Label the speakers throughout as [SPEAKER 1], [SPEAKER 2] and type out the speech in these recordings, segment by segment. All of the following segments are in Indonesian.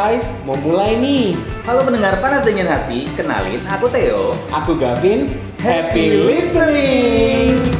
[SPEAKER 1] Guys, mau mulai nih.
[SPEAKER 2] Halo pendengar panas dingin hati, kenalin aku Theo.
[SPEAKER 1] Aku Gavin. Happy listening.
[SPEAKER 2] Selamat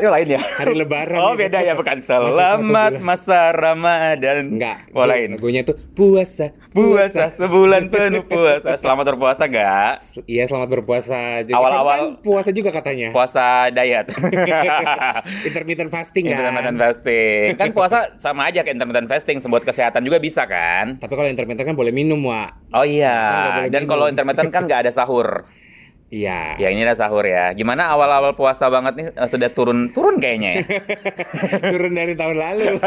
[SPEAKER 2] hari oh, lain ya.
[SPEAKER 1] Hari Lebaran
[SPEAKER 2] Oh beda ya bukan. Selamat masa Ramadan.
[SPEAKER 1] Enggak.
[SPEAKER 2] Oh lain.
[SPEAKER 1] Lagunya tuh puasa.
[SPEAKER 2] Puasa sebulan penuh puasa. Selamat berpuasa gak?
[SPEAKER 1] Iya, selamat berpuasa. juga.
[SPEAKER 2] Awal-awal-
[SPEAKER 1] Kan puasa juga katanya.
[SPEAKER 2] Puasa diet.
[SPEAKER 1] Intermittent fasting kan.
[SPEAKER 2] intermittent fasting. Kan puasa sama aja kayak intermittent fasting. Buat kesehatan juga bisa kan?
[SPEAKER 1] Tapi kalau intermittent kan boleh minum, Wak.
[SPEAKER 2] Oh
[SPEAKER 1] Kan
[SPEAKER 2] iya.
[SPEAKER 1] boleh
[SPEAKER 2] Dan kalau intermittent kan nggak ada sahur.
[SPEAKER 1] Iya.
[SPEAKER 2] Ya ini ada sahur ya. Gimana awal-awal puasa banget nih eh, sudah turun turun kayaknya ya.
[SPEAKER 1] Turun dari tahun lalu.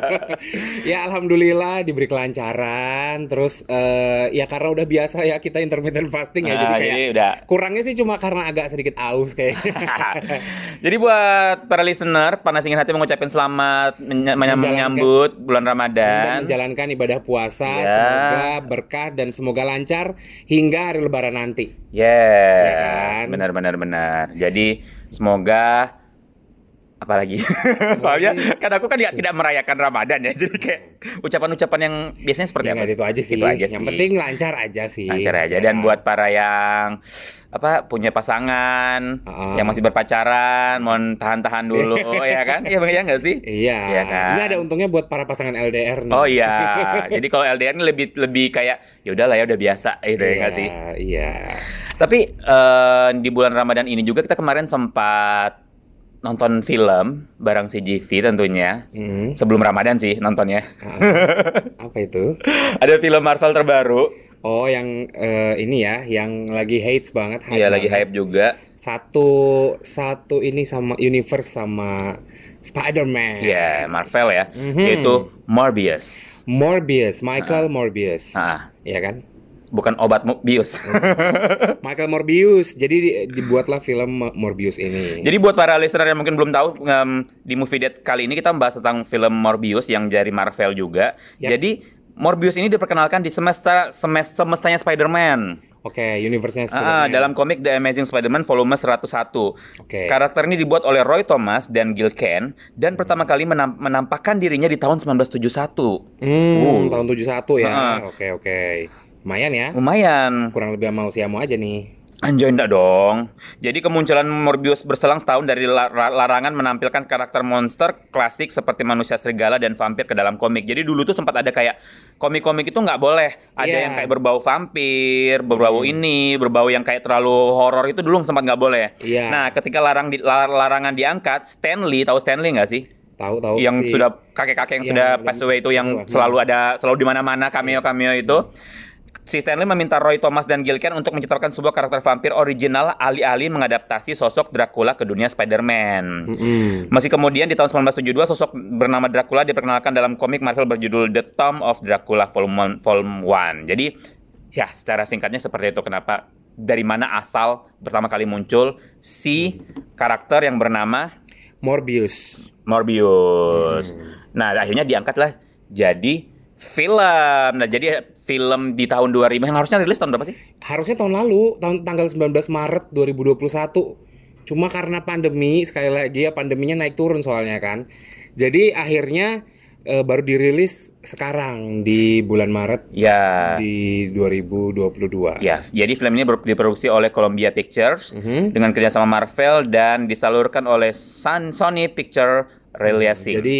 [SPEAKER 1] ya alhamdulillah diberi kelancaran. Terus eh, ya karena udah biasa ya kita intermittent fasting ya jadi
[SPEAKER 2] Ah,
[SPEAKER 1] kayak
[SPEAKER 2] jadi udah.
[SPEAKER 1] kurangnya sih cuma karena agak sedikit aus kayaknya.
[SPEAKER 2] Jadi buat para listener, panas dingin hati mengucapkan selamat menya- menyambut bulan
[SPEAKER 1] dan
[SPEAKER 2] Ramadan.
[SPEAKER 1] menjalankan ibadah puasa
[SPEAKER 2] Ya.
[SPEAKER 1] semoga berkah dan semoga lancar hingga hari lebaran nanti.
[SPEAKER 2] Yes,
[SPEAKER 1] Ya kan?
[SPEAKER 2] benar benar benar. Jadi semoga apalagi soalnya kan aku kan ya tidak merayakan Ramadan ya jadi kayak ucapan-ucapan yang biasanya seperti
[SPEAKER 1] Ya
[SPEAKER 2] apa
[SPEAKER 1] itu aja sih.
[SPEAKER 2] Itu aja
[SPEAKER 1] Yang
[SPEAKER 2] sih.
[SPEAKER 1] penting lancar aja sih.
[SPEAKER 2] lancar aja
[SPEAKER 1] Ya
[SPEAKER 2] dan buat para yang apa punya pasangan
[SPEAKER 1] Ah.
[SPEAKER 2] yang masih berpacaran mau tahan-tahan dulu ya kan iya ya nggak sih
[SPEAKER 1] Iya.
[SPEAKER 2] Iya kan?
[SPEAKER 1] Ini ada untungnya buat para pasangan LDR nih.
[SPEAKER 2] oh iya jadi kalau LDR ini lebih lebih kayak ya udahlah ya udah biasa gitu ya nggak sih
[SPEAKER 1] Iya.
[SPEAKER 2] tapi eh, di bulan Ramadan ini juga kita kemarin sempat nonton film bareng CGV tentunya
[SPEAKER 1] Hmm.
[SPEAKER 2] sebelum Ramadan sih nontonnya
[SPEAKER 1] Ah, Apa itu?
[SPEAKER 2] ada film Marvel terbaru
[SPEAKER 1] Oh, yang eh, ini ya, yang lagi hates banget.
[SPEAKER 2] Iya lagi hype juga
[SPEAKER 1] Satu satu ini sama universe sama Spider-Man.
[SPEAKER 2] ya Marvel ya
[SPEAKER 1] Mhm.
[SPEAKER 2] yaitu Morbius
[SPEAKER 1] Morbius, Michael Morbius.
[SPEAKER 2] Ah,
[SPEAKER 1] Iya kan?
[SPEAKER 2] Bukan obat bius.
[SPEAKER 1] Michael Morbius. Jadi di- dibuatlah film Morbius ini.
[SPEAKER 2] Jadi buat para listener yang mungkin belum tahu em, di Movie Date kali ini kita membahas tentang film Morbius yang dari Marvel juga.
[SPEAKER 1] Ya.
[SPEAKER 2] Jadi Morbius ini diperkenalkan di semesta semes- semestanya Spider-Man.
[SPEAKER 1] Oke, universe-nya
[SPEAKER 2] Ah,
[SPEAKER 1] Spider-Man.
[SPEAKER 2] dalam komik The Amazing Spider-Man volume 101.
[SPEAKER 1] Oke.
[SPEAKER 2] Karakter ini dibuat oleh Roy Thomas dan Gil Kane dan pertama kali menam- menampakkan dirinya di tahun 1971.
[SPEAKER 1] Hmm,
[SPEAKER 2] Uh.
[SPEAKER 1] tahun 71 ya.
[SPEAKER 2] Ah.
[SPEAKER 1] Oke, oke. Lumayan ya.
[SPEAKER 2] Lumayan.
[SPEAKER 1] Kurang lebih sama usiamu aja nih.
[SPEAKER 2] Anjay enggak dong. Jadi kemunculan Morbius berselang setahun dari la- la- larangan menampilkan karakter monster klasik seperti manusia serigala dan vampir ke dalam komik. Jadi dulu tuh sempat ada kayak komik-komik itu nggak boleh. Ada
[SPEAKER 1] Iya.
[SPEAKER 2] yang kayak berbau vampir, berbau ini, berbau yang kayak terlalu horor itu dulu sempat nggak boleh.
[SPEAKER 1] Iya.
[SPEAKER 2] Nah, ketika larang di- la- larangan diangkat, Stanley tahu Stanley nggak sih?
[SPEAKER 1] Tahu tahu
[SPEAKER 2] yang
[SPEAKER 1] si-
[SPEAKER 2] sudah kakek-kakek yang
[SPEAKER 1] Yang
[SPEAKER 2] sudah
[SPEAKER 1] udah
[SPEAKER 2] pass away itu yang selalu ada selalu di mana-mana cameo-cameo itu. Si Stanley meminta Roy Thomas dan Gil Kane untuk menciptakan sebuah karakter vampir original alih-alih mengadaptasi sosok Dracula ke dunia Spider-Man.
[SPEAKER 1] Mm-mm.
[SPEAKER 2] Masih kemudian di tahun 1972 sosok bernama Dracula diperkenalkan dalam komik Marvel berjudul The Tomb of Dracula Volume 1. Volume 1. Jadi ya secara singkatnya seperti itu kenapa dari mana asal pertama kali muncul si karakter yang bernama
[SPEAKER 1] Morbius.
[SPEAKER 2] Morbius.
[SPEAKER 1] Hmm.
[SPEAKER 2] Nah, akhirnya diangkatlah jadi film. Nah, jadi film di tahun 2000 yang harusnya rilis tahun berapa sih?
[SPEAKER 1] Harusnya tahun lalu, tahun tanggal 19 Maret 2021. Cuma karena pandemi, sekali lagi ya pandeminya naik turun soalnya kan. Jadi akhirnya eh, baru dirilis sekarang di bulan Maret
[SPEAKER 2] Ya.
[SPEAKER 1] di 2022.
[SPEAKER 2] Ya, jadi film ini diproduksi oleh Columbia Pictures
[SPEAKER 1] Mhm.
[SPEAKER 2] dengan kerjasama Marvel dan disalurkan oleh Sun- Sony Picture Releasing.
[SPEAKER 1] Jadi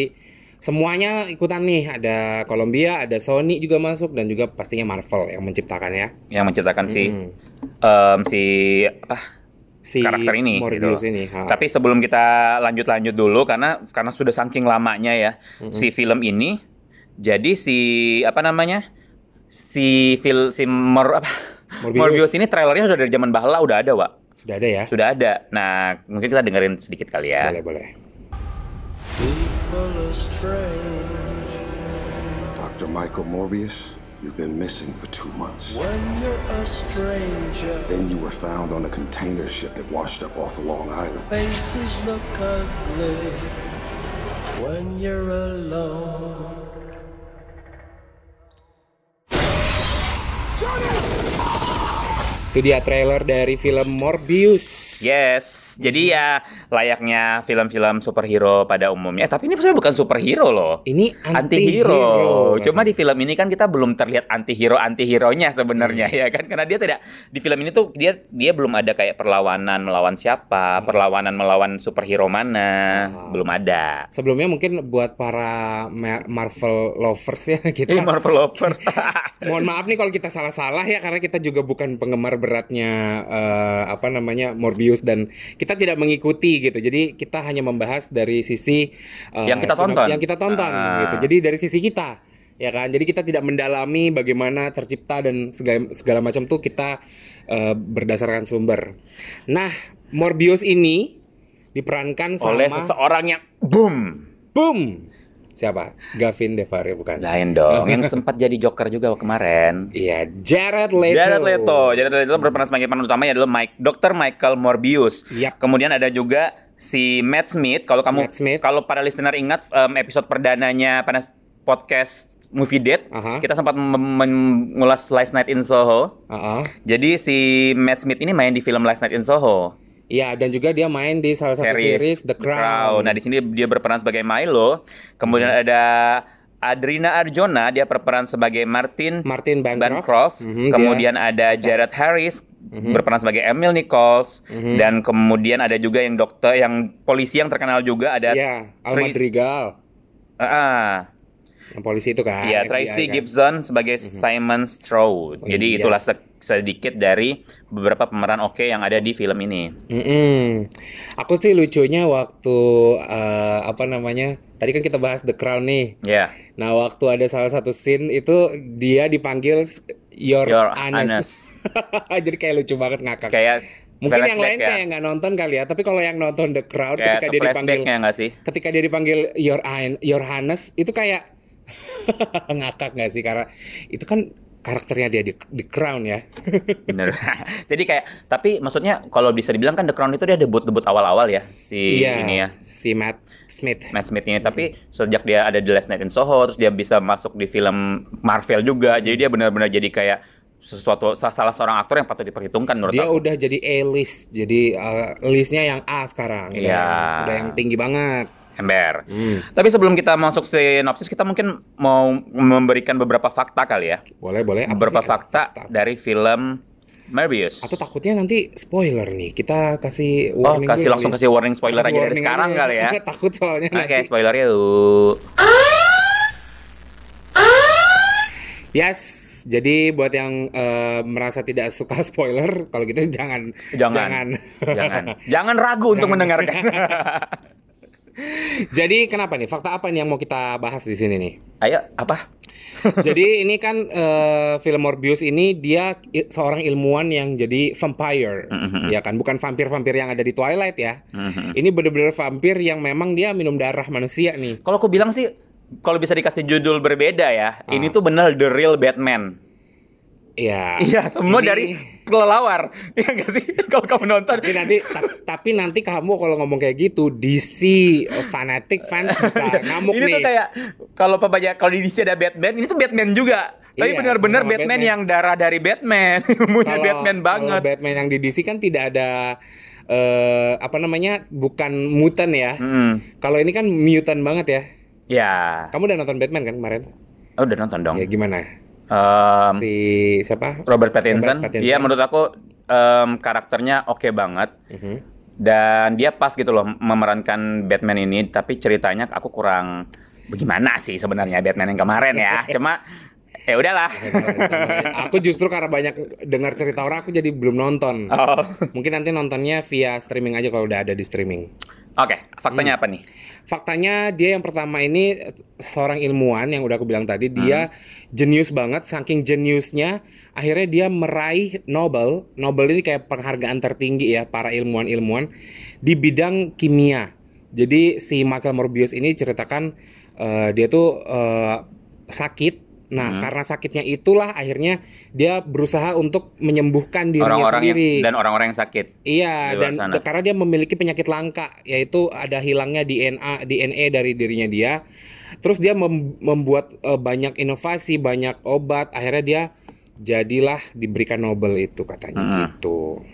[SPEAKER 1] semuanya ikutan nih, ada Columbia, ada Sony juga masuk dan juga pastinya Marvel yang menciptakannya.
[SPEAKER 2] yang menciptakan si
[SPEAKER 1] Mhm.
[SPEAKER 2] em, si apa
[SPEAKER 1] Si
[SPEAKER 2] karakter ini
[SPEAKER 1] Morbius
[SPEAKER 2] gitu.
[SPEAKER 1] ini. ha.
[SPEAKER 2] Tapi sebelum kita lanjut-lanjut dulu karena karena sudah saking lamanya ya si film ini. Jadi si apa namanya? Si fil si Mor, apa?
[SPEAKER 1] Morbius.
[SPEAKER 2] Morbius ini trailernya sudah dari zaman bahla udah ada, Wak.
[SPEAKER 1] Sudah ada ya?
[SPEAKER 2] Sudah ada. Nah, mungkin kita dengerin sedikit kali ya.
[SPEAKER 1] Boleh, boleh.
[SPEAKER 3] People are strange
[SPEAKER 4] Dr. Michael Morbius, you've been missing for two months.
[SPEAKER 3] when you're a stranger.
[SPEAKER 4] Then you were found on a container ship that washed up off of Long Island.
[SPEAKER 3] Faces look ugly when you're alone.
[SPEAKER 1] Itu dia trailer dari film Morbius.
[SPEAKER 2] Yes, jadi ya layaknya film-film superhero pada umumnya. Eh, tapi ini sebenarnya bukan superhero loh.
[SPEAKER 1] Ini
[SPEAKER 2] Anti-hero.
[SPEAKER 1] anti-hero.
[SPEAKER 2] Cuma di film ini kan kita belum terlihat anti-hero anti-hero-nya sebenarnya
[SPEAKER 1] Hmm.
[SPEAKER 2] ya kan karena dia tidak di film ini tuh dia dia belum ada kayak perlawanan melawan siapa, perlawanan melawan superhero mana,
[SPEAKER 1] Ah.
[SPEAKER 2] belum ada.
[SPEAKER 1] Sebelumnya mungkin buat para Ma- Marvel lovers ya kita
[SPEAKER 2] Ini Marvel lovers.
[SPEAKER 1] Mohon maaf nih kalau kita salah-salah ya karena kita juga bukan penggemar beratnya eh, apa namanya Morbius dan kita tidak mengikuti gitu. Jadi kita hanya membahas dari sisi eh,
[SPEAKER 2] Yang kita tonton.
[SPEAKER 1] Yang kita tonton
[SPEAKER 2] Ah.
[SPEAKER 1] gitu. Jadi dari sisi kita ya kan. Jadi kita tidak mendalami bagaimana tercipta dan segala segala macam tuh kita eh, berdasarkan sumber. Nah, Morbius ini diperankan sama
[SPEAKER 2] Oleh seseorang yang boom.
[SPEAKER 1] boom. Siapa? Gavin Devario bukan?
[SPEAKER 2] Lain dong, yang sempat jadi Joker juga kemarin.
[SPEAKER 1] Iya, Jared Leto.
[SPEAKER 2] Jared Leto. Jared Leto berperan sebagai peran utamanya adalah Mike, Dr. Michael Morbius.
[SPEAKER 1] Yap.
[SPEAKER 2] Kemudian ada juga si Matt Smith. Kalau kamu, kalau para listener ingat em, episode perdananya pada podcast Movie Date,
[SPEAKER 1] Aha.
[SPEAKER 2] kita sempat mengulas Last Night in Soho.
[SPEAKER 1] Heeh.
[SPEAKER 2] Jadi si Matt Smith ini main di film Last Night in Soho.
[SPEAKER 1] Iya, dan juga dia main di salah satu series, The Crown.
[SPEAKER 2] Nah, di sini dia berperan sebagai Milo. Kemudian
[SPEAKER 1] Hmm.
[SPEAKER 2] ada Adrina Arjona, dia berperan sebagai Martin
[SPEAKER 1] Martin Bancroft.
[SPEAKER 2] Bancroft.
[SPEAKER 1] Mhm,
[SPEAKER 2] kemudian ada Jared Harris
[SPEAKER 1] Mhm.
[SPEAKER 2] berperan sebagai Emil Nichols dan kemudian ada juga yang dokter yang polisi yang terkenal juga ada
[SPEAKER 1] Iya, Al
[SPEAKER 2] Trace-
[SPEAKER 1] Madrigal.
[SPEAKER 2] Ah, ah.
[SPEAKER 1] Yang polisi itu kan.
[SPEAKER 2] Iya, Tracy
[SPEAKER 1] kan.
[SPEAKER 2] Gibson sebagai Simon Stroud.
[SPEAKER 1] Oh,
[SPEAKER 2] Jadi
[SPEAKER 1] yes.
[SPEAKER 2] itulah se- sedikit dari beberapa pemeran oke yang ada di film ini.
[SPEAKER 1] Mm-mm. Aku sih lucunya waktu eh, apa namanya? Tadi kan kita bahas The Crown nih.
[SPEAKER 2] Ya.
[SPEAKER 1] Nah, waktu ada salah satu scene itu dia dipanggil Your,
[SPEAKER 2] Your
[SPEAKER 1] Highness. Jadi kayak lucu banget ngakak.
[SPEAKER 2] Kayak
[SPEAKER 1] Mungkin yang lain
[SPEAKER 2] ya.
[SPEAKER 1] kayak nggak nonton kali ya, tapi kalau yang nonton The Crown
[SPEAKER 2] Kayak
[SPEAKER 1] ketika
[SPEAKER 2] ke
[SPEAKER 1] dia dipanggil
[SPEAKER 2] sih?
[SPEAKER 1] ketika dia dipanggil Your Ein- Your Highness itu kayak ngakak nggak sih karena itu kan karakternya dia di, di Crown ya.
[SPEAKER 2] Bener. Jadi kayak tapi maksudnya kalau bisa dibilang kan The Crown itu dia debut-debut awal-awal ya si
[SPEAKER 1] iya.
[SPEAKER 2] ini ya.
[SPEAKER 1] Si Matt Smith.
[SPEAKER 2] Matt Smith ini tapi sejak dia ada di Last Night in Soho terus dia bisa masuk di film Marvel juga. Jadi dia benar-benar jadi kayak sesuatu sa- salah seorang aktor yang patut diperhitungkan menurut
[SPEAKER 1] Dia
[SPEAKER 2] aku.
[SPEAKER 1] udah jadi A-list, jadi uh, listnya yang A sekarang.
[SPEAKER 2] Iya.
[SPEAKER 1] yang- Udah yang tinggi banget.
[SPEAKER 2] Ember.
[SPEAKER 1] Hmm.
[SPEAKER 2] Tapi sebelum kita masuk sinopsis kita mungkin mau memberikan beberapa fakta kali ya.
[SPEAKER 1] Boleh, boleh. Apa
[SPEAKER 2] beberapa
[SPEAKER 1] sih?
[SPEAKER 2] fakta, dari film Morbius.
[SPEAKER 1] Atau takutnya nanti spoiler nih. Kita kasih
[SPEAKER 2] Oh,
[SPEAKER 1] warning
[SPEAKER 2] kasih
[SPEAKER 1] dulu
[SPEAKER 2] langsung
[SPEAKER 1] kali.
[SPEAKER 2] kasih warning spoiler
[SPEAKER 1] Kasih
[SPEAKER 2] aja dari
[SPEAKER 1] warning
[SPEAKER 2] sekarang
[SPEAKER 1] aja.
[SPEAKER 2] kali ya.
[SPEAKER 1] Takut soalnya
[SPEAKER 2] Oke,
[SPEAKER 1] nanti.
[SPEAKER 2] spoilernya yuk.
[SPEAKER 1] Yes. Jadi buat yang eh, merasa tidak suka spoiler, kalau gitu jangan
[SPEAKER 2] Jangan.
[SPEAKER 1] jangan.
[SPEAKER 2] Jangan. Jangan ragu untuk
[SPEAKER 1] Jangan.
[SPEAKER 2] mendengarkan.
[SPEAKER 1] Jadi kenapa nih? Fakta apa nih yang mau kita bahas di sini nih?
[SPEAKER 2] Ayo, apa?
[SPEAKER 1] Jadi ini kan eh, film Morbius ini dia seorang ilmuwan yang jadi vampire,
[SPEAKER 2] Mhm.
[SPEAKER 1] ya kan? Bukan vampir-vampir yang ada di Twilight ya.
[SPEAKER 2] Mhm.
[SPEAKER 1] Ini bener-bener vampir yang memang dia minum darah manusia nih.
[SPEAKER 2] Kalau aku bilang sih, kalau bisa dikasih judul berbeda ya,
[SPEAKER 1] Ah.
[SPEAKER 2] ini tuh bener The Real Batman.
[SPEAKER 1] Iya.
[SPEAKER 2] Iya, semua
[SPEAKER 1] Ini-
[SPEAKER 2] dari kelelawar. Iya nggak sih? Kalau kamu nonton.
[SPEAKER 1] Tapi nanti ta- tapi nanti kamu kalau ngomong kayak gitu DC eh, fanatic fans bisa ngamuk
[SPEAKER 2] ini
[SPEAKER 1] nih.
[SPEAKER 2] tuh kayak kalau pembajak kalau di DC ada Batman, ini tuh Batman juga. Tapi
[SPEAKER 1] Iya,
[SPEAKER 2] benar-benar Batman,
[SPEAKER 1] Batman.
[SPEAKER 2] yang darah dari Batman, ilmunya
[SPEAKER 1] Kalau-
[SPEAKER 2] Batman
[SPEAKER 1] kalau
[SPEAKER 2] banget.
[SPEAKER 1] Batman yang di DC kan tidak ada eh apa namanya? bukan mutant ya.
[SPEAKER 2] Hmm.
[SPEAKER 1] Kalau ini kan mutant banget ya.
[SPEAKER 2] Ya,
[SPEAKER 1] Kamu udah nonton Batman kan kemarin?
[SPEAKER 2] oh, udah nonton dong.
[SPEAKER 1] Ya gimana?
[SPEAKER 2] Em,
[SPEAKER 1] si siapa?
[SPEAKER 2] Robert Pattinson,
[SPEAKER 1] Robert Pattinson.
[SPEAKER 2] iya menurut aku em, karakternya oke banget
[SPEAKER 1] Mhm.
[SPEAKER 2] dan dia pas gitu loh memerankan Batman ini. Tapi ceritanya aku kurang bagaimana sih sebenarnya Batman yang kemarin ya. Cuma ya udahlah.
[SPEAKER 1] aku justru karena banyak dengar cerita orang aku jadi belum nonton.
[SPEAKER 2] Oh.
[SPEAKER 1] Mungkin nanti nontonnya via streaming aja kalau udah ada di streaming.
[SPEAKER 2] Oke, faktanya
[SPEAKER 1] Hmm.
[SPEAKER 2] apa nih?
[SPEAKER 1] Faktanya dia yang pertama ini seorang ilmuwan yang udah aku bilang tadi dia jenius banget saking jeniusnya akhirnya dia meraih Nobel. Nobel ini kayak penghargaan tertinggi ya para ilmuwan-ilmuwan di bidang kimia. Jadi si Michael Morbius ini ceritakan eh, dia tuh eh, sakit. Nah, karena sakitnya itulah akhirnya dia berusaha untuk menyembuhkan dirinya
[SPEAKER 2] Orang-orang yang-
[SPEAKER 1] sendiri.
[SPEAKER 2] dan orang-orang yang sakit.
[SPEAKER 1] Iya, dan
[SPEAKER 2] sana.
[SPEAKER 1] karena dia memiliki penyakit langka, yaitu ada hilangnya DNA DNA dari dirinya dia. Terus dia mem- membuat eh, banyak inovasi, banyak obat. Akhirnya dia jadilah diberikan Nobel itu katanya
[SPEAKER 2] Hmm.
[SPEAKER 1] gitu.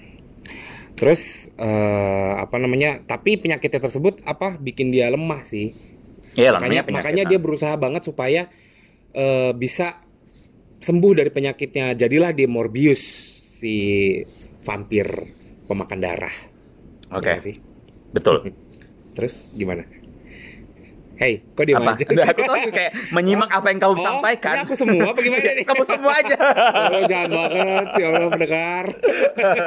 [SPEAKER 1] Terus eh, apa namanya? Tapi penyakitnya tersebut apa bikin dia lemah sih.
[SPEAKER 2] Iya,
[SPEAKER 1] makanya makanya dia berusaha banget supaya eh, bisa sembuh dari penyakitnya. Jadilah dia Morbius si vampir pemakan darah.
[SPEAKER 2] Oke.
[SPEAKER 1] Ya nggak sih.
[SPEAKER 2] Betul.
[SPEAKER 1] Terus gimana? Hey, kok diam
[SPEAKER 2] apa?
[SPEAKER 1] aja?
[SPEAKER 2] Udah, aku tuh kayak menyimak apa yang kamu
[SPEAKER 1] Oh,
[SPEAKER 2] sampaikan.
[SPEAKER 1] ini aku semua apa gimana nih?
[SPEAKER 2] kamu semua aja.
[SPEAKER 1] Oh, jahat banget, ya Allah pendengar.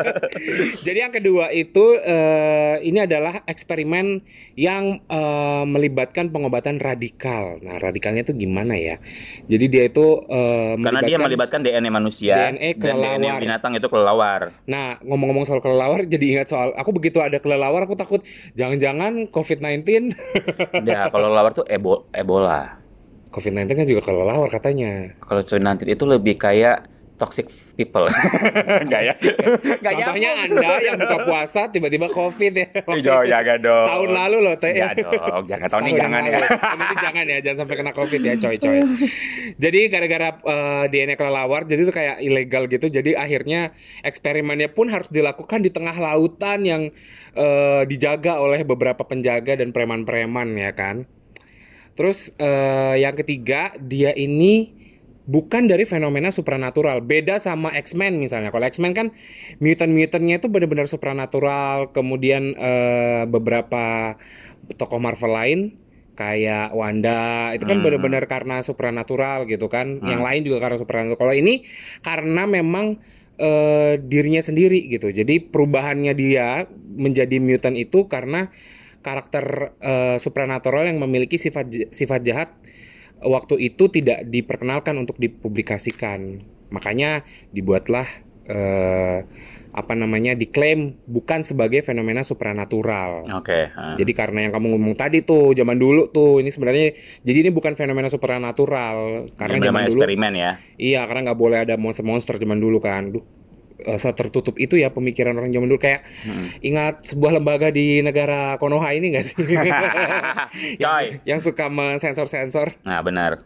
[SPEAKER 1] Jadi yang kedua itu eh, ini adalah eksperimen yang eh, melibatkan pengobatan radikal. Nah, radikalnya itu gimana ya? Jadi dia itu eh,
[SPEAKER 2] Karena dia melibatkan DNA manusia
[SPEAKER 1] DNA
[SPEAKER 2] dan DNA
[SPEAKER 1] kelelawar.
[SPEAKER 2] binatang itu kelelawar.
[SPEAKER 1] Nah, ngomong-ngomong soal kelelawar, jadi ingat soal aku begitu ada kelelawar, aku takut jangan-jangan COVID-19.
[SPEAKER 2] Ya, kalau kelelawar tuh ebo, Ebola.
[SPEAKER 1] COVID-19 kan juga kelelawar katanya.
[SPEAKER 2] Kalau COVID-19 itu lebih kayak toxic people. Enggak ya? Enggak
[SPEAKER 1] Contohnya Anda yang buka puasa tiba-tiba COVID ya.
[SPEAKER 2] Iya, jangan dong.
[SPEAKER 1] Tahun lalu loh, Teh.
[SPEAKER 2] Enggak dong, jangan tahun ini jangan ya.
[SPEAKER 1] lalu. Tahun ini jangan ya, jangan sampai kena COVID ya, coy-coy. jadi gara-gara eh, DNA kelelawar, jadi itu kayak ilegal gitu. Jadi akhirnya eksperimennya pun harus dilakukan di tengah lautan yang eh, dijaga oleh beberapa penjaga dan preman-preman ya kan. Terus eh, yang ketiga, dia ini bukan dari fenomena supranatural. Beda sama X-Men misalnya. Kalau X-Men kan mutant-mutantnya itu benar-benar supranatural. Kemudian eh, beberapa tokoh Marvel lain kayak Wanda itu kan
[SPEAKER 2] Hmm.
[SPEAKER 1] benar-benar karena supranatural gitu kan. Yang lain juga karena supranatural. Kalau ini karena memang eh, dirinya sendiri gitu. Jadi perubahannya dia menjadi mutant itu karena karakter eh, supranatural yang memiliki sifat sifat jahat waktu itu tidak diperkenalkan untuk dipublikasikan. Makanya dibuatlah eh, apa namanya diklaim bukan sebagai fenomena supranatural.
[SPEAKER 2] Oke. ah.
[SPEAKER 1] Jadi karena yang kamu ngomong tadi tuh zaman dulu tuh ini sebenarnya jadi ini bukan fenomena supranatural karena
[SPEAKER 2] Ini
[SPEAKER 1] zaman dulu
[SPEAKER 2] eksperimen ya.
[SPEAKER 1] Iya, karena nggak boleh ada monster-monster zaman dulu kan. Duh, eh, tertutup itu ya pemikiran orang zaman dulu kayak ingat sebuah lembaga di negara Konoha ini nggak sih?
[SPEAKER 2] Coy.
[SPEAKER 1] yang, yang suka mensensor-sensor.
[SPEAKER 2] Nah, benar.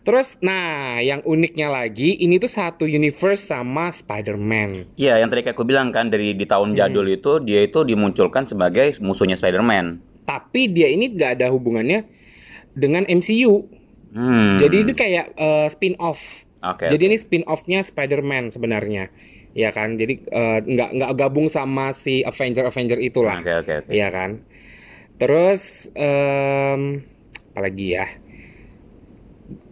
[SPEAKER 1] Terus, nah, yang uniknya lagi, ini tuh satu universe sama Spider-Man.
[SPEAKER 2] Iya, yang tadi kayak aku bilang kan dari di tahun jadul itu dia itu dimunculkan sebagai musuhnya Spider-Man.
[SPEAKER 1] Tapi dia ini nggak ada hubungannya dengan MCU.
[SPEAKER 2] Hmm.
[SPEAKER 1] Jadi itu kayak eh, spin-off.
[SPEAKER 2] Oke.
[SPEAKER 1] Jadi ini spin-off-nya Spider-Man sebenarnya. Ya kan? Jadi eh, nggak nggak gabung sama si Avenger-Avenger itulah.
[SPEAKER 2] Oke, oke, oke.
[SPEAKER 1] Iya kan? Terus em apalagi ya?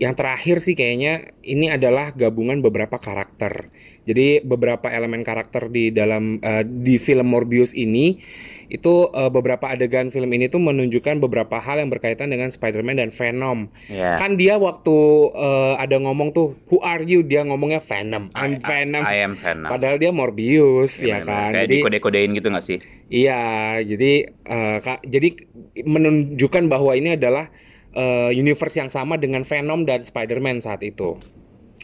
[SPEAKER 1] Yang terakhir sih kayaknya ini adalah gabungan beberapa karakter. Jadi beberapa elemen karakter di dalam eh, di film Morbius ini itu eh, beberapa adegan film ini tuh menunjukkan beberapa hal yang berkaitan dengan Spider-Man dan Venom.
[SPEAKER 2] Iya.
[SPEAKER 1] Kan dia waktu eh, ada ngomong tuh, "Who are you?" Dia ngomongnya Venom. I'm Venom.
[SPEAKER 2] I am Venom.
[SPEAKER 1] Padahal dia Morbius
[SPEAKER 2] Iya,
[SPEAKER 1] ya
[SPEAKER 2] benar-benar.
[SPEAKER 1] kan.
[SPEAKER 2] Kayak
[SPEAKER 1] Jadi
[SPEAKER 2] dikode-kodein gitu nggak sih?
[SPEAKER 1] Iya, jadi Kak, jadi menunjukkan bahwa ini adalah eh, universe yang sama dengan Venom dan Spider-Man saat itu.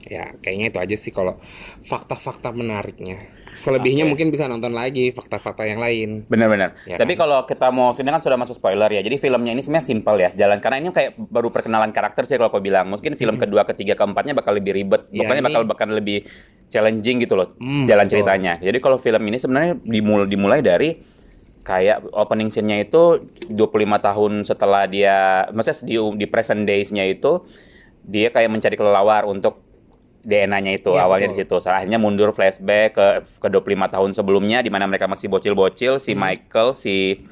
[SPEAKER 1] Ya, kayaknya itu aja sih kalau fakta-fakta menariknya. Selebihnya
[SPEAKER 2] Oke.
[SPEAKER 1] mungkin bisa nonton lagi fakta-fakta yang lain.
[SPEAKER 2] Benar-benar.
[SPEAKER 1] Ya
[SPEAKER 2] Tapi
[SPEAKER 1] kan?
[SPEAKER 2] kalau kita mau sini kan sudah masuk spoiler ya. Jadi filmnya ini sebenarnya simpel ya. Jalan karena ini kayak baru perkenalan karakter sih kalau aku bilang. Mungkin film kedua, ketiga, keempatnya bakal lebih ribet.
[SPEAKER 1] Ya, ini-
[SPEAKER 2] bakal bakal lebih challenging gitu loh
[SPEAKER 1] Hmm,
[SPEAKER 2] jalan
[SPEAKER 1] betul.
[SPEAKER 2] ceritanya. Jadi kalau film ini sebenarnya dimulai dimulai dari kayak opening scene-nya itu 25 tahun setelah dia maksudnya di di present days-nya itu dia kayak mencari kelelawar untuk DNA-nya itu
[SPEAKER 1] Iya,
[SPEAKER 2] awalnya
[SPEAKER 1] betul.
[SPEAKER 2] di situ. Akhirnya mundur flashback ke ke 25 tahun sebelumnya di mana mereka masih bocil-bocil, si Michael, si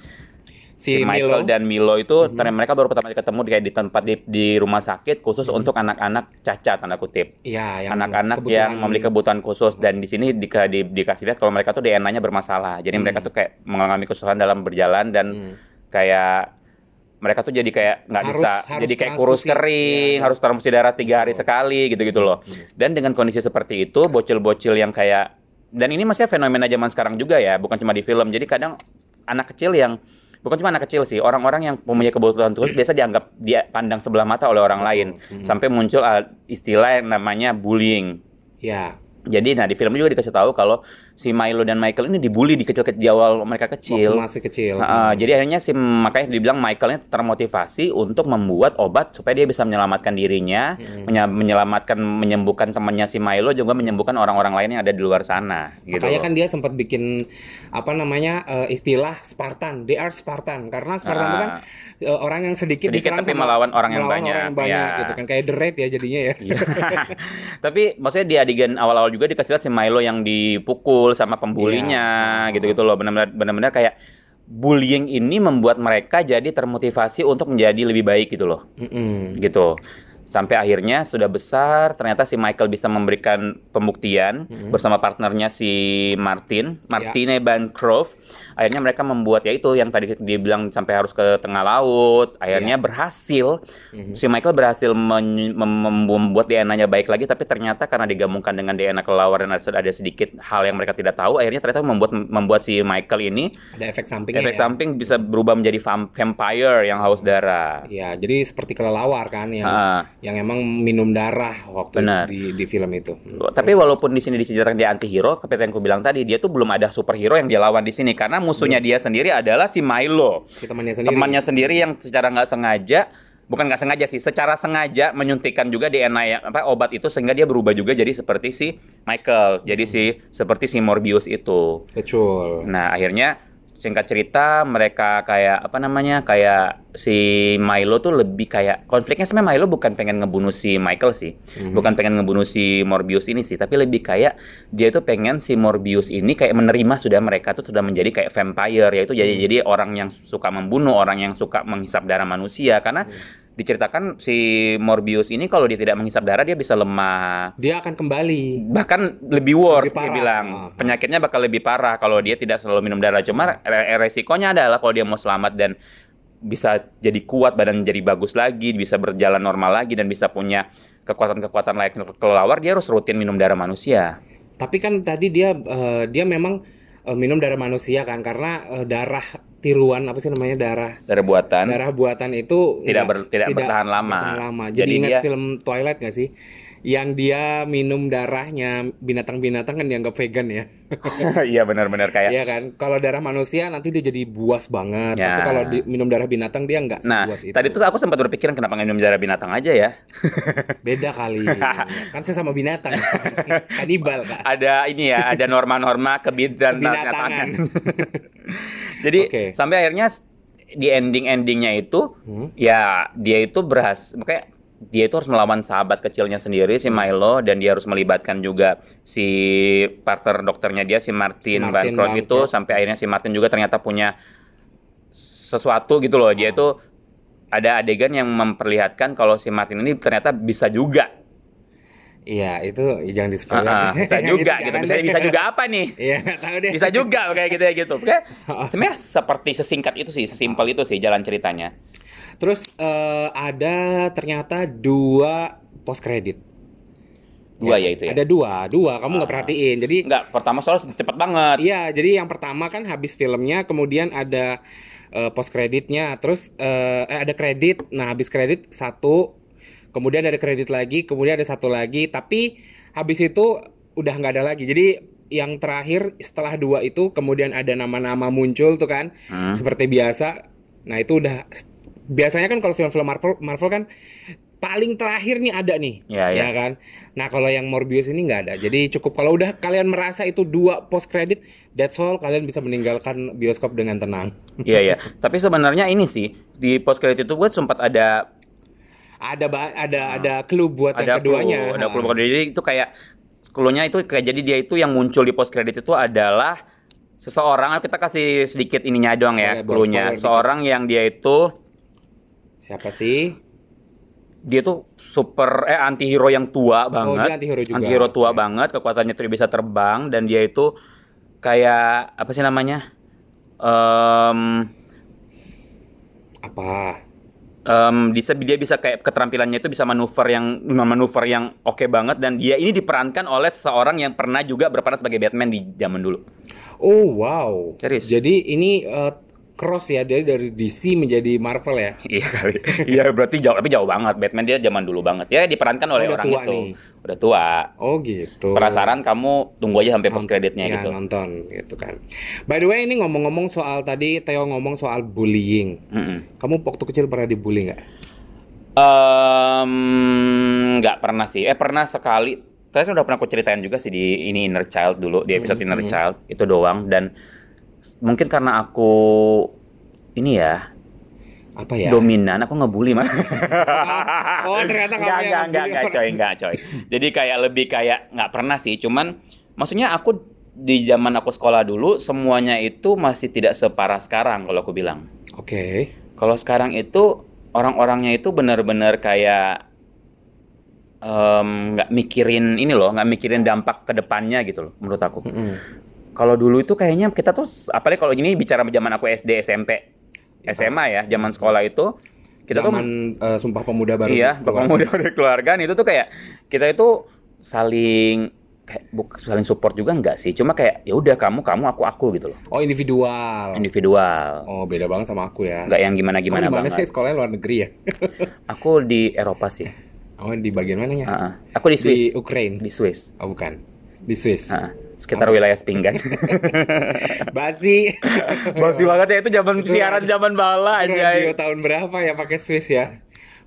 [SPEAKER 1] Si,
[SPEAKER 2] si Michael
[SPEAKER 1] Milo,
[SPEAKER 2] dan Milo itu ternyata mereka baru pertama kali ketemu di kayak di tempat di, di rumah sakit khusus untuk anak-anak cacat tanda kutip.
[SPEAKER 1] Iya, yang
[SPEAKER 2] Anak-anak
[SPEAKER 1] kebutuhan-
[SPEAKER 2] yang memiliki kebutuhan khusus dan di sini di, di- dikasih lihat kalau mereka tuh DNA-nya bermasalah. Jadi mereka tuh kayak mengalami kesusahan dalam berjalan dan
[SPEAKER 1] Hmm.
[SPEAKER 2] kayak mereka tuh jadi kayak nggak bisa
[SPEAKER 1] harus
[SPEAKER 2] jadi kayak kurus kering,
[SPEAKER 1] Iya.
[SPEAKER 2] harus transfusi darah tiga hari sekali gitu-gitu loh. Dan dengan kondisi seperti itu, bocil-bocil yang kayak dan ini masih fenomena zaman sekarang juga ya, bukan cuma di film. Jadi kadang anak kecil yang bukan cuma anak kecil sih, orang-orang yang mempunyai kebutuhan khusus biasa dianggap dia pandang sebelah mata oleh orang lain, sampai muncul uh, istilah yang namanya bullying.
[SPEAKER 1] Ya,
[SPEAKER 2] Jadi nah di film juga dikasih tahu kalau si Milo dan Michael ini dibully di kecil di awal mereka kecil.
[SPEAKER 1] Waktu masih kecil.
[SPEAKER 2] Nah, jadi akhirnya si makanya dibilang Michaelnya termotivasi untuk membuat obat supaya dia bisa menyelamatkan dirinya,
[SPEAKER 1] Hmm.
[SPEAKER 2] menyelamatkan menyembuhkan temannya si Milo juga menyembuhkan orang-orang lain yang ada di luar sana gitu.
[SPEAKER 1] Makanya kan dia sempat bikin apa namanya eh, istilah Spartan, they are Spartan karena Spartan itu kan eh, orang yang sedikit,
[SPEAKER 2] Sedikit
[SPEAKER 1] diserang
[SPEAKER 2] tapi
[SPEAKER 1] sama
[SPEAKER 2] melawan orang yang
[SPEAKER 1] melawan
[SPEAKER 2] banyak.
[SPEAKER 1] orang yang banyak
[SPEAKER 2] Ya.
[SPEAKER 1] gitu kan kayak The Raid ya jadinya ya.
[SPEAKER 2] Iya. Tapi maksudnya di adegan awal-awal juga dikasih lihat si Milo yang dipukul sama pembulinya
[SPEAKER 1] Iya.
[SPEAKER 2] gitu-gitu loh. Benar-benar benar-benar kayak bullying ini membuat mereka jadi termotivasi untuk menjadi lebih baik gitu loh.
[SPEAKER 1] Mm-mm.
[SPEAKER 2] Gitu. Sampai akhirnya sudah besar, ternyata si Michael bisa memberikan pembuktian bersama partnernya si Martin, Martine Bancroft. Akhirnya mereka membuat ya itu yang tadi dibilang sampai harus ke tengah laut. Akhirnya berhasil. Si Michael berhasil men- mem- mem- membuat DNA-nya baik lagi, tapi ternyata karena digabungkan dengan DNA kelelawar dan ada, ada sedikit hal yang mereka tidak tahu, akhirnya ternyata membuat membuat si Michael ini
[SPEAKER 1] Ada efek sampingnya
[SPEAKER 2] efek
[SPEAKER 1] ya.
[SPEAKER 2] samping bisa berubah menjadi vam- vampire yang haus darah.
[SPEAKER 1] Ya, jadi seperti kelelawar kan yang
[SPEAKER 2] Ah.
[SPEAKER 1] yang emang minum darah waktu
[SPEAKER 2] Benar.
[SPEAKER 1] di di film itu.
[SPEAKER 2] Tapi walaupun di sini diceritakan dia anti-hero, seperti yang aku bilang tadi, dia tuh belum ada superhero yang dia lawan di sini karena musuhnya dia sendiri adalah si Milo.
[SPEAKER 1] Si temannya sendiri.
[SPEAKER 2] Temannya sendiri yang secara nggak sengaja bukan nggak sengaja sih, secara sengaja menyuntikkan juga DNA yang apa obat itu sehingga dia berubah juga jadi seperti si Michael, jadi si seperti si Morbius itu.
[SPEAKER 1] Betul.
[SPEAKER 2] Nah, akhirnya singkat cerita mereka kayak apa namanya? kayak si Milo tuh lebih kayak konfliknya sebenarnya Milo bukan pengen ngebunuh si Michael sih. Bukan pengen ngebunuh si Morbius ini sih, tapi lebih kayak dia tuh pengen si Morbius ini kayak menerima sudah mereka tuh sudah menjadi kayak vampire yaitu jadi jadi orang yang suka membunuh, orang yang suka menghisap darah manusia karena diceritakan si Morbius ini kalau dia tidak menghisap darah dia bisa lemah.
[SPEAKER 1] Dia akan kembali.
[SPEAKER 2] bahkan lebih worse
[SPEAKER 1] Lebih
[SPEAKER 2] dia bilang.
[SPEAKER 1] Ah.
[SPEAKER 2] penyakitnya bakal lebih parah kalau dia tidak selalu minum darah. Cuma re- resikonya adalah kalau dia mau selamat dan bisa jadi kuat badan jadi bagus lagi bisa berjalan normal lagi dan bisa punya kekuatan-kekuatan layaknya kelelawar dia harus rutin minum darah manusia.
[SPEAKER 1] Tapi kan tadi dia eh, dia memang eh, minum darah manusia kan karena eh, darah tiruan apa sih namanya darah
[SPEAKER 2] darah buatan
[SPEAKER 1] darah buatan itu
[SPEAKER 2] Tidak ber- tidak bertahan lama.
[SPEAKER 1] bertahan lama. Jadi,
[SPEAKER 2] Jadi
[SPEAKER 1] ingat
[SPEAKER 2] dia-
[SPEAKER 1] film Twilight gak sih? Yang dia minum darahnya binatang-binatang kan dianggap vegan ya.
[SPEAKER 2] iya benar-benar kayak
[SPEAKER 1] Iya kan? Kalau darah manusia nanti dia jadi buas banget.
[SPEAKER 2] Ya.
[SPEAKER 1] Tapi kalau di- minum darah binatang dia nggak
[SPEAKER 2] nah
[SPEAKER 1] sebuas itu.
[SPEAKER 2] tadi tuh aku sempat berpikiran kenapa nggak minum darah binatang aja ya
[SPEAKER 1] Beda kali. kan saya sama binatang. Kanibal kak.
[SPEAKER 2] ada ini ya ada norma-norma kebidan
[SPEAKER 1] Kebinatangan.
[SPEAKER 2] Jadi
[SPEAKER 1] Oke.
[SPEAKER 2] sampai akhirnya di ending-endingnya itu
[SPEAKER 1] Hmm.
[SPEAKER 2] ya dia itu berhasil makanya dia itu harus melawan sahabat kecilnya sendiri si Milo dan dia harus melibatkan juga si partner dokternya dia si
[SPEAKER 1] Si
[SPEAKER 2] Martin,
[SPEAKER 1] Martin
[SPEAKER 2] Bancroft itu
[SPEAKER 1] Bancroft.
[SPEAKER 2] sampai akhirnya si Martin juga ternyata punya sesuatu gitu loh. Dia
[SPEAKER 1] Oh.
[SPEAKER 2] itu ada adegan yang memperlihatkan kalau si Martin ini ternyata bisa juga.
[SPEAKER 1] Iya itu jangan di spoiler.
[SPEAKER 2] Ah, ah, bisa juga gitu. Bisa bisa juga apa nih?
[SPEAKER 1] Iya nggak tahu deh.
[SPEAKER 2] bisa juga kayak gitu ya gitu. Oke. Sebenarnya seperti sesingkat itu sih, sesimpel itu sih jalan ceritanya.
[SPEAKER 1] Terus eh, ada ternyata dua post credit.
[SPEAKER 2] Dua ya itu ya.
[SPEAKER 1] Ada dua, dua. Kamu nggak
[SPEAKER 2] Ah.
[SPEAKER 1] perhatiin. Jadi
[SPEAKER 2] Enggak, pertama soal cepet banget.
[SPEAKER 1] Iya, jadi yang pertama kan habis filmnya, kemudian ada eh, post kreditnya, terus eh, eh, ada kredit. Nah, habis kredit satu, kemudian ada kredit lagi, kemudian ada satu lagi. Tapi habis itu udah nggak ada lagi. Jadi yang terakhir setelah dua itu, kemudian ada nama-nama muncul tuh kan,
[SPEAKER 2] Hmm.
[SPEAKER 1] seperti biasa. Nah itu udah biasanya kan kalau film-film Marvel, Marvel kan paling terakhir nih ada nih,
[SPEAKER 2] Iya, iya.
[SPEAKER 1] ya kan. Nah kalau yang Morbius ini nggak ada. Jadi cukup kalau udah kalian merasa itu dua post credit, that's all kalian bisa meninggalkan bioskop dengan tenang.
[SPEAKER 2] Iya iya. Tapi sebenarnya ini sih di post credit itu gue sempat ada
[SPEAKER 1] Ada ada ada clue buat
[SPEAKER 2] ada
[SPEAKER 1] yang keduanya.
[SPEAKER 2] clue, ada clue jadi itu kayak clue-nya itu kayak jadi dia itu yang muncul di post credit itu adalah seseorang kita kasih sedikit ininya doang ya
[SPEAKER 1] boleh
[SPEAKER 2] clue-nya. Seorang yang dia itu
[SPEAKER 1] Siapa sih?
[SPEAKER 2] dia tuh super eh anti hero yang tua banget.
[SPEAKER 1] Oh, dia antihero juga.
[SPEAKER 2] Antihero tua
[SPEAKER 1] Oke.
[SPEAKER 2] banget, kekuatannya tuh bisa terbang dan dia itu kayak apa sih namanya? Em
[SPEAKER 1] Apa?
[SPEAKER 2] Em, bisa dia bisa kayak keterampilannya itu bisa manuver yang manuver yang oke banget dan dia ini diperankan oleh seseorang yang pernah juga berperan sebagai Batman di zaman dulu.
[SPEAKER 1] Oh wow.
[SPEAKER 2] Serius?
[SPEAKER 1] Jadi ini eh, cross ya dia dari DC menjadi Marvel ya.
[SPEAKER 2] Iya kali. Iya berarti jauh tapi jauh banget. Batman dia zaman dulu banget. Ya diperankan oleh
[SPEAKER 1] udah
[SPEAKER 2] orang
[SPEAKER 1] tua
[SPEAKER 2] itu.
[SPEAKER 1] nih.
[SPEAKER 2] Udah tua.
[SPEAKER 1] Oh gitu.
[SPEAKER 2] Penasaran kamu tunggu aja sampai post kreditnya
[SPEAKER 1] ya,
[SPEAKER 2] gitu.
[SPEAKER 1] nonton gitu kan. By the way ini ngomong-ngomong soal tadi Theo ngomong soal bullying.
[SPEAKER 2] Mm-mm.
[SPEAKER 1] Kamu waktu kecil pernah dibully nggak?
[SPEAKER 2] Em, nggak pernah sih. Eh pernah sekali. Tadi udah pernah aku ceritain juga sih di ini Inner Child dulu di episode Inner Child itu doang dan mungkin karena aku ini ya
[SPEAKER 1] Apa ya?
[SPEAKER 2] dominan aku ngebully mah.
[SPEAKER 1] Oh, ternyata kamu
[SPEAKER 2] Nggak,
[SPEAKER 1] yang
[SPEAKER 2] nggak, nggak, nggak, coy, nggak, coy. Jadi kayak lebih kayak nggak pernah sih, cuman maksudnya aku di zaman aku sekolah dulu semuanya itu masih tidak separah sekarang kalau aku bilang.
[SPEAKER 1] Oke.
[SPEAKER 2] Kalau sekarang itu orang-orangnya itu benar-benar kayak nggak mikirin ini loh, nggak mikirin dampak ke depannya gitu loh, menurut aku.
[SPEAKER 1] Mm-mm.
[SPEAKER 2] Kalau dulu itu kayaknya kita tuh, apalagi kalau ini bicara zaman aku SD, SMP, SMA ya, zaman sekolah itu kita tuh
[SPEAKER 1] Zaman eh, Sumpah Pemuda baru
[SPEAKER 2] iya,
[SPEAKER 1] keluar.
[SPEAKER 2] bapak muda dari keluarga itu tuh kayak kita itu saling kayak buk- saling support juga enggak sih, cuma kayak ya udah kamu kamu aku aku gitu loh,
[SPEAKER 1] Oh individual.
[SPEAKER 2] individual,
[SPEAKER 1] Oh beda banget sama aku ya.
[SPEAKER 2] enggak yang gimana gimana
[SPEAKER 1] Kamu
[SPEAKER 2] banget.
[SPEAKER 1] sih sekolahnya luar negeri ya?
[SPEAKER 2] Aku di Eropa sih,
[SPEAKER 1] oh di bagian mananya?
[SPEAKER 2] Ah, ah. aku di Swiss,
[SPEAKER 1] Di Ukraine.
[SPEAKER 2] di Swiss,
[SPEAKER 1] Oh bukan. Di Swiss.
[SPEAKER 2] Ah, ah. Sekitar wilayah Spingan.
[SPEAKER 1] Basi.
[SPEAKER 2] Basi banget ya itu zaman siaran zaman bala aja.
[SPEAKER 1] tahun berapa ya pakai Swiss ya?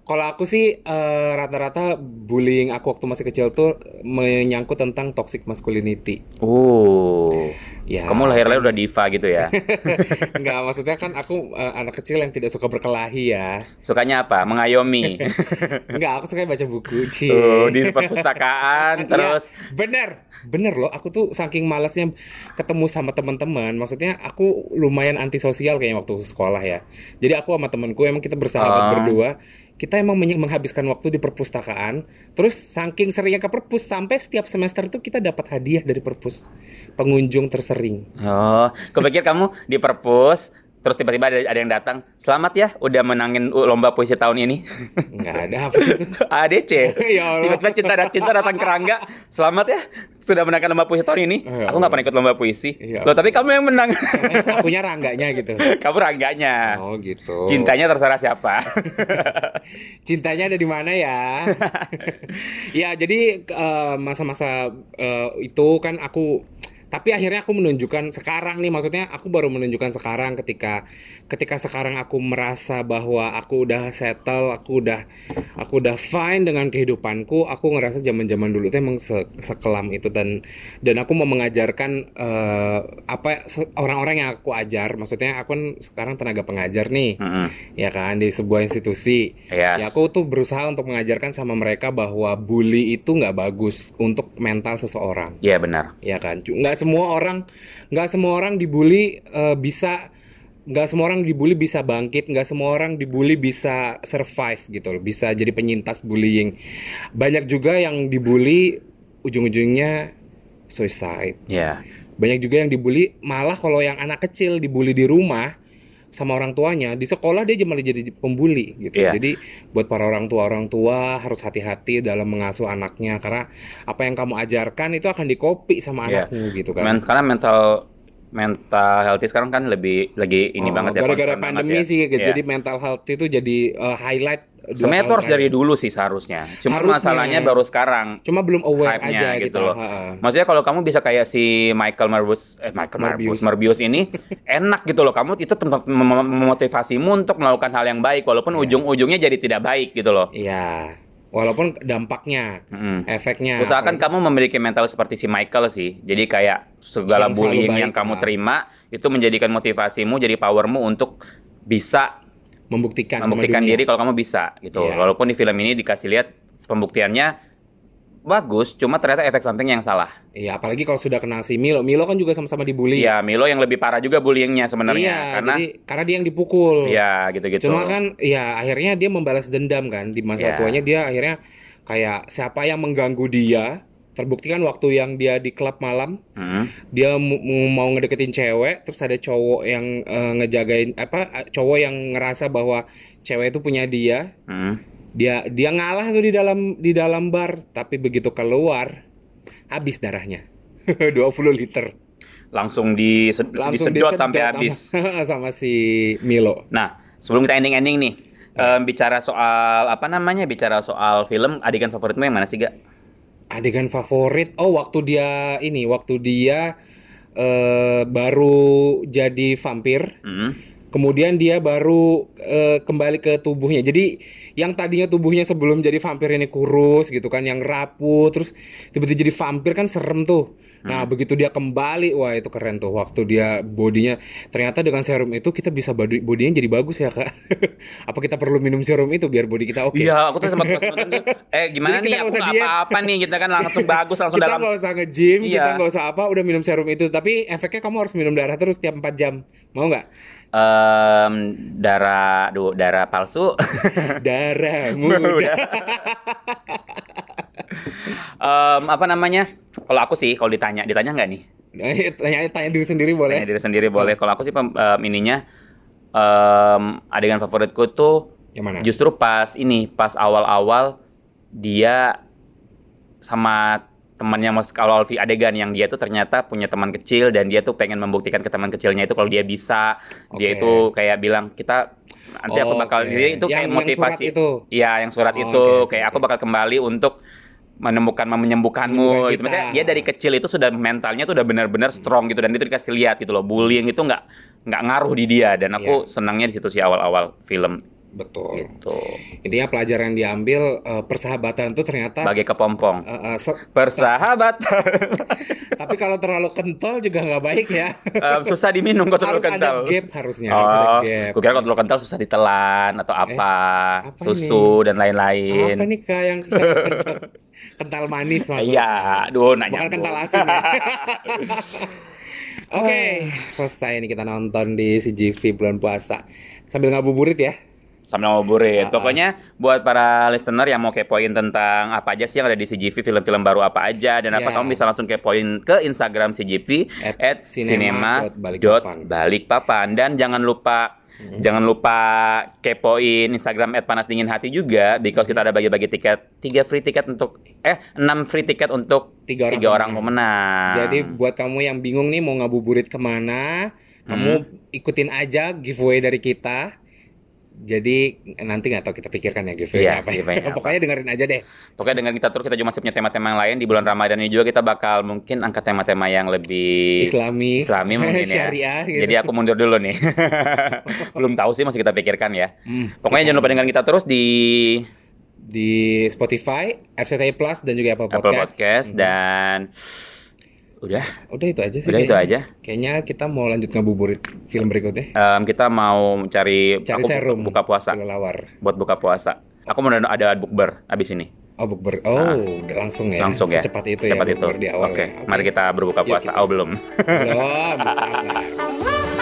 [SPEAKER 1] Kalau aku sih eh, rata-rata bullying aku waktu masih kecil tuh menyangkut tentang toxic masculinity.
[SPEAKER 2] Uh,
[SPEAKER 1] Ya.
[SPEAKER 2] kamu lahir-lahir udah diva gitu ya?
[SPEAKER 1] Enggak, maksudnya kan aku eh, anak kecil yang tidak suka berkelahi ya.
[SPEAKER 2] Sukanya apa? Mengayomi.
[SPEAKER 1] Enggak, aku suka baca buku, Ci.
[SPEAKER 2] Tuh, di perpustakaan terus
[SPEAKER 1] Iya, bener bener loh aku tuh saking malasnya ketemu sama teman-teman maksudnya aku lumayan antisosial kayaknya waktu sekolah ya jadi aku sama temenku emang kita bersahabat
[SPEAKER 2] Ah.
[SPEAKER 1] berdua kita emang menghabiskan waktu di perpustakaan terus saking seringnya ke perpus sampai setiap semester tuh kita dapat hadiah dari perpus. Pengunjung tersering.
[SPEAKER 2] Oh, kepikir kamu di perpus, terus tiba-tiba ada, ada yang datang. Selamat ya, udah menangin uh, lomba puisi tahun ini.
[SPEAKER 1] nggak ada apa itu
[SPEAKER 2] ADC.
[SPEAKER 1] Ya.
[SPEAKER 2] Tiba-tiba cinta cinta datang ke Rangga. Selamat ya, sudah menangkan lomba puisi tahun ini.
[SPEAKER 1] Ya
[SPEAKER 2] Aku nggak pernah ikut lomba puisi.
[SPEAKER 1] Ya
[SPEAKER 2] Loh, tapi kamu yang menang.
[SPEAKER 1] Akunya rangganya gitu
[SPEAKER 2] kamu Rangganya.
[SPEAKER 1] oh gitu
[SPEAKER 2] Cintanya terserah siapa.
[SPEAKER 1] Cintanya ada di mana ya? ya jadi eh, masa-masa eh, itu kan aku tapi akhirnya aku menunjukkan sekarang nih maksudnya aku baru menunjukkan sekarang ketika ketika sekarang aku merasa bahwa aku udah settle, aku udah aku udah fine dengan kehidupanku, aku ngerasa zaman-zaman dulu itu emang se- sekelam itu dan dan aku mau mengajarkan eh, apa orang-orang yang aku ajar, maksudnya aku kan sekarang tenaga pengajar nih
[SPEAKER 2] Mm-mm.
[SPEAKER 1] ya kan di sebuah institusi.
[SPEAKER 2] Yes.
[SPEAKER 1] Ya aku tuh berusaha untuk mengajarkan sama mereka bahwa bully itu nggak bagus untuk mental seseorang.
[SPEAKER 2] Iya benar.
[SPEAKER 1] Ya kan, nggak semua orang nggak semua orang dibully eh, bisa nggak semua orang dibully bisa bangkit, nggak semua orang dibully bisa survive gitu loh, bisa jadi penyintas bullying. Banyak juga yang dibully ujung-ujungnya suicide.
[SPEAKER 2] Iya.
[SPEAKER 1] Banyak juga yang dibully malah kalau yang anak kecil dibully di rumah sama orang tuanya di sekolah dia malah jadi pembuli gitu.
[SPEAKER 2] Iya.
[SPEAKER 1] Jadi buat para orang tua orang tua harus hati-hati dalam mengasuh anaknya karena apa yang kamu ajarkan itu akan dikopi sama
[SPEAKER 2] Iya.
[SPEAKER 1] anakmu gitu kan.
[SPEAKER 2] Men- karena mental mental healthy sekarang kan lebih lagi ini
[SPEAKER 1] Oh,
[SPEAKER 2] banget ya.
[SPEAKER 1] Gara-gara pandemi
[SPEAKER 2] ya.
[SPEAKER 1] sih gitu.
[SPEAKER 2] Iya.
[SPEAKER 1] Jadi mental health itu jadi uh, highlight
[SPEAKER 2] Sebenarnya itu
[SPEAKER 1] tahun
[SPEAKER 2] harus dari dulu sih seharusnya. Cuma
[SPEAKER 1] Harusnya.
[SPEAKER 2] masalahnya baru sekarang.
[SPEAKER 1] Cuma belum aware aja
[SPEAKER 2] gitu
[SPEAKER 1] gitu.
[SPEAKER 2] loh. Maksudnya kalau kamu bisa kayak si Michael Marbius, eh Michael Marbius,
[SPEAKER 1] Marbius.
[SPEAKER 2] Ini enak gitu loh. Kamu itu tempat mem- mem- memotivasimu untuk melakukan hal yang baik, walaupun ujung-ujungnya jadi tidak baik gitu loh.
[SPEAKER 1] Iya. Walaupun dampaknya,
[SPEAKER 2] Mm-mm.
[SPEAKER 1] efeknya.
[SPEAKER 2] Usahakan kamu memiliki mental seperti si Michael sih. Jadi kayak segala
[SPEAKER 1] Yang
[SPEAKER 2] bullying
[SPEAKER 1] baik
[SPEAKER 2] yang kamu
[SPEAKER 1] lah.
[SPEAKER 2] terima itu menjadikan motivasimu, jadi powermu untuk bisa
[SPEAKER 1] membuktikan
[SPEAKER 2] membuktikan diri kalau kamu bisa gitu.
[SPEAKER 1] Iya.
[SPEAKER 2] Walaupun di film ini dikasih lihat pembuktiannya bagus, cuma ternyata efek sampingnya yang salah.
[SPEAKER 1] Iya, apalagi kalau sudah kenal si Milo. Milo kan juga sama-sama dibully.
[SPEAKER 2] Iya, Milo yang lebih parah juga bullyingnya sebenarnya
[SPEAKER 1] Iya,
[SPEAKER 2] karena
[SPEAKER 1] jadi karena dia yang dipukul.
[SPEAKER 2] Iya, gitu-gitu.
[SPEAKER 1] Cuma kan ya akhirnya dia membalas dendam kan di masa
[SPEAKER 2] Iya.
[SPEAKER 1] tuanya dia akhirnya kayak siapa yang mengganggu dia terbukti kan waktu yang dia di klub malam
[SPEAKER 2] Mm.
[SPEAKER 1] dia mau ngedeketin cewek terus ada cowok yang eh, ngejagain apa cowok yang ngerasa bahwa cewek itu punya dia
[SPEAKER 2] Mm.
[SPEAKER 1] Dia dia ngalah tuh di dalam di dalam bar tapi begitu keluar habis darahnya 20 liter
[SPEAKER 2] langsung di
[SPEAKER 1] Langsung
[SPEAKER 2] disedot sampai
[SPEAKER 1] sama-
[SPEAKER 2] habis.
[SPEAKER 1] sama si Milo.
[SPEAKER 2] Nah, sebelum kita ending-ending nih, em, bicara soal apa namanya? Bicara soal film, adegan favoritmu yang mana sih, Gak?
[SPEAKER 1] Adegan favorit. Oh, waktu dia ini, waktu dia eh, baru jadi vampir.
[SPEAKER 2] Hmm.
[SPEAKER 1] Kemudian dia baru eh, kembali ke tubuhnya. Jadi yang tadinya tubuhnya sebelum jadi vampir ini kurus gitu kan, yang rapuh, terus tiba-tiba jadi vampir kan serem tuh. Nah begitu dia kembali, wah itu keren tuh. Waktu dia bodinya, ternyata dengan serum itu kita bisa body, bodinya jadi bagus ya kak. Apa kita perlu minum serum itu biar body kita oke?
[SPEAKER 2] Iya, aku tuh sempat tuh, eh gimana
[SPEAKER 1] Jadi
[SPEAKER 2] nih
[SPEAKER 1] kita
[SPEAKER 2] aku
[SPEAKER 1] nggak
[SPEAKER 2] apa-apa nih, kita kan langsung bagus langsung
[SPEAKER 1] kita
[SPEAKER 2] dalam
[SPEAKER 1] nggak usah nge-gym, kita
[SPEAKER 2] Iya.
[SPEAKER 1] nggak usah apa, udah minum serum itu. Tapi efeknya kamu harus minum darah terus tiap 4 jam. Mau nggak?
[SPEAKER 2] Em, darah, duh, darah palsu.
[SPEAKER 1] Darah muda.
[SPEAKER 2] Em, apa namanya? Kalau aku sih, kalau ditanya, ditanya nggak nih?
[SPEAKER 1] Nah, tanya, tanya diri sendiri boleh.
[SPEAKER 2] Tanya diri sendiri boleh. Kalau aku sih em, ininya em, adegan favoritku tuh
[SPEAKER 1] Yang mana?
[SPEAKER 2] justru pas ini, pas awal-awal dia sama temannya mas kalau Alfi adegan yang dia tuh ternyata punya teman kecil dan dia tuh pengen membuktikan ke teman kecilnya itu kalau dia bisa dia
[SPEAKER 1] Oke.
[SPEAKER 2] itu kayak bilang kita nanti aku
[SPEAKER 1] Oh,
[SPEAKER 2] bakal
[SPEAKER 1] oke.
[SPEAKER 2] dia itu
[SPEAKER 1] Yang-
[SPEAKER 2] kayak
[SPEAKER 1] yang
[SPEAKER 2] motivasi
[SPEAKER 1] surat itu?
[SPEAKER 2] iya yang surat
[SPEAKER 1] Oh,
[SPEAKER 2] itu
[SPEAKER 1] oke,
[SPEAKER 2] kayak
[SPEAKER 1] oke.
[SPEAKER 2] aku bakal kembali untuk menemukan menyembuhkanmu
[SPEAKER 1] Menyembuhkan
[SPEAKER 2] gitu maksudnya dia dari kecil itu sudah mentalnya tuh udah benar-benar strong gitu dan itu dikasih lihat gitu loh bullying itu nggak nggak ngaruh di dia dan aku senangnya di situ sih awal-awal film
[SPEAKER 1] Betul.
[SPEAKER 2] gitu
[SPEAKER 1] Intinya pelajaran yang diambil eh, persahabatan tuh ternyata
[SPEAKER 2] bagi kepompong
[SPEAKER 1] eh, eh, se-
[SPEAKER 2] persahabatan
[SPEAKER 1] tapi kalau terlalu kental juga nggak baik ya.
[SPEAKER 2] Em, susah diminum kalau terlalu
[SPEAKER 1] harus
[SPEAKER 2] kental.
[SPEAKER 1] ada gap harusnya, harus ada
[SPEAKER 2] Oh,
[SPEAKER 1] gap.
[SPEAKER 2] gue kira kalau terlalu kental susah ditelan atau apa,
[SPEAKER 1] apa
[SPEAKER 2] susu dan lain-lain.
[SPEAKER 1] Apa nih kak yang kental manis maksudnya?
[SPEAKER 2] Iya, aduh nanya.
[SPEAKER 1] Bukan kental asin ya. Oke, selesai nih kita nonton di CGV bulan puasa. Sambil ngabuburit ya.
[SPEAKER 2] Sambil ngabuburit.
[SPEAKER 1] Ah, ah.
[SPEAKER 2] Pokoknya buat para listener yang mau kepoin tentang apa aja sih yang ada di CGV, film-film baru apa aja dan apa
[SPEAKER 1] Ya.
[SPEAKER 2] kamu bisa langsung kepoin ke Instagram CGV
[SPEAKER 1] At
[SPEAKER 2] at cinema dot balikpapan dan jangan lupa
[SPEAKER 1] Hmm.
[SPEAKER 2] Jangan lupa kepoin Instagram at panas dingin hati juga because kita ada bagi-bagi tiket tiga free tiket untuk eh enam free tiket untuk
[SPEAKER 1] Tiga orang
[SPEAKER 2] tiga orang
[SPEAKER 1] pemenang. Jadi buat kamu yang bingung nih mau ngabuburit ke mana, kamu ikutin aja giveaway dari kita. Jadi nanti nggak tahu kita pikirkan ya giveaway
[SPEAKER 2] Iya,
[SPEAKER 1] apa.
[SPEAKER 2] giveaway apa.
[SPEAKER 1] Pokoknya dengerin aja deh.
[SPEAKER 2] Pokoknya dengan kita terus kita juga masih punya tema-tema yang lain di bulan Ramadan ini juga kita bakal mungkin angkat tema-tema yang lebih
[SPEAKER 1] Islami,
[SPEAKER 2] Islami mungkin ya.
[SPEAKER 1] syariah gitu.
[SPEAKER 2] Jadi aku mundur dulu nih. Belum tahu sih masih kita pikirkan ya.
[SPEAKER 1] Hmm,
[SPEAKER 2] Pokoknya jangan lupa dengerin kita terus di
[SPEAKER 1] di Spotify, RCTI Plus dan juga Apple
[SPEAKER 2] Apple
[SPEAKER 1] Podcast.
[SPEAKER 2] Podcast
[SPEAKER 1] Mhm.
[SPEAKER 2] dan udah
[SPEAKER 1] Udah itu aja sih.
[SPEAKER 2] Udah itu
[SPEAKER 1] kayaknya.
[SPEAKER 2] aja.
[SPEAKER 1] Kayaknya kita mau lanjut ngabuburit film berikutnya.
[SPEAKER 2] em, kita mau cari
[SPEAKER 1] Cari
[SPEAKER 2] aku
[SPEAKER 1] serum.
[SPEAKER 2] buka puasa
[SPEAKER 1] Kelelawar.
[SPEAKER 2] buat buka puasa. Aku mau ada- bukber abis ini.
[SPEAKER 1] Oh, bukber. Oh,
[SPEAKER 2] Ah.
[SPEAKER 1] udah langsung ya.
[SPEAKER 2] Langsung ya.
[SPEAKER 1] Secepat itu
[SPEAKER 2] Secepat
[SPEAKER 1] ya
[SPEAKER 2] itu.
[SPEAKER 1] bukber di awal.
[SPEAKER 2] Oke,
[SPEAKER 1] ya.
[SPEAKER 2] mari kita berbuka
[SPEAKER 1] Yuk,
[SPEAKER 2] puasa.
[SPEAKER 1] kita-
[SPEAKER 2] Oh, belum.
[SPEAKER 1] Belum.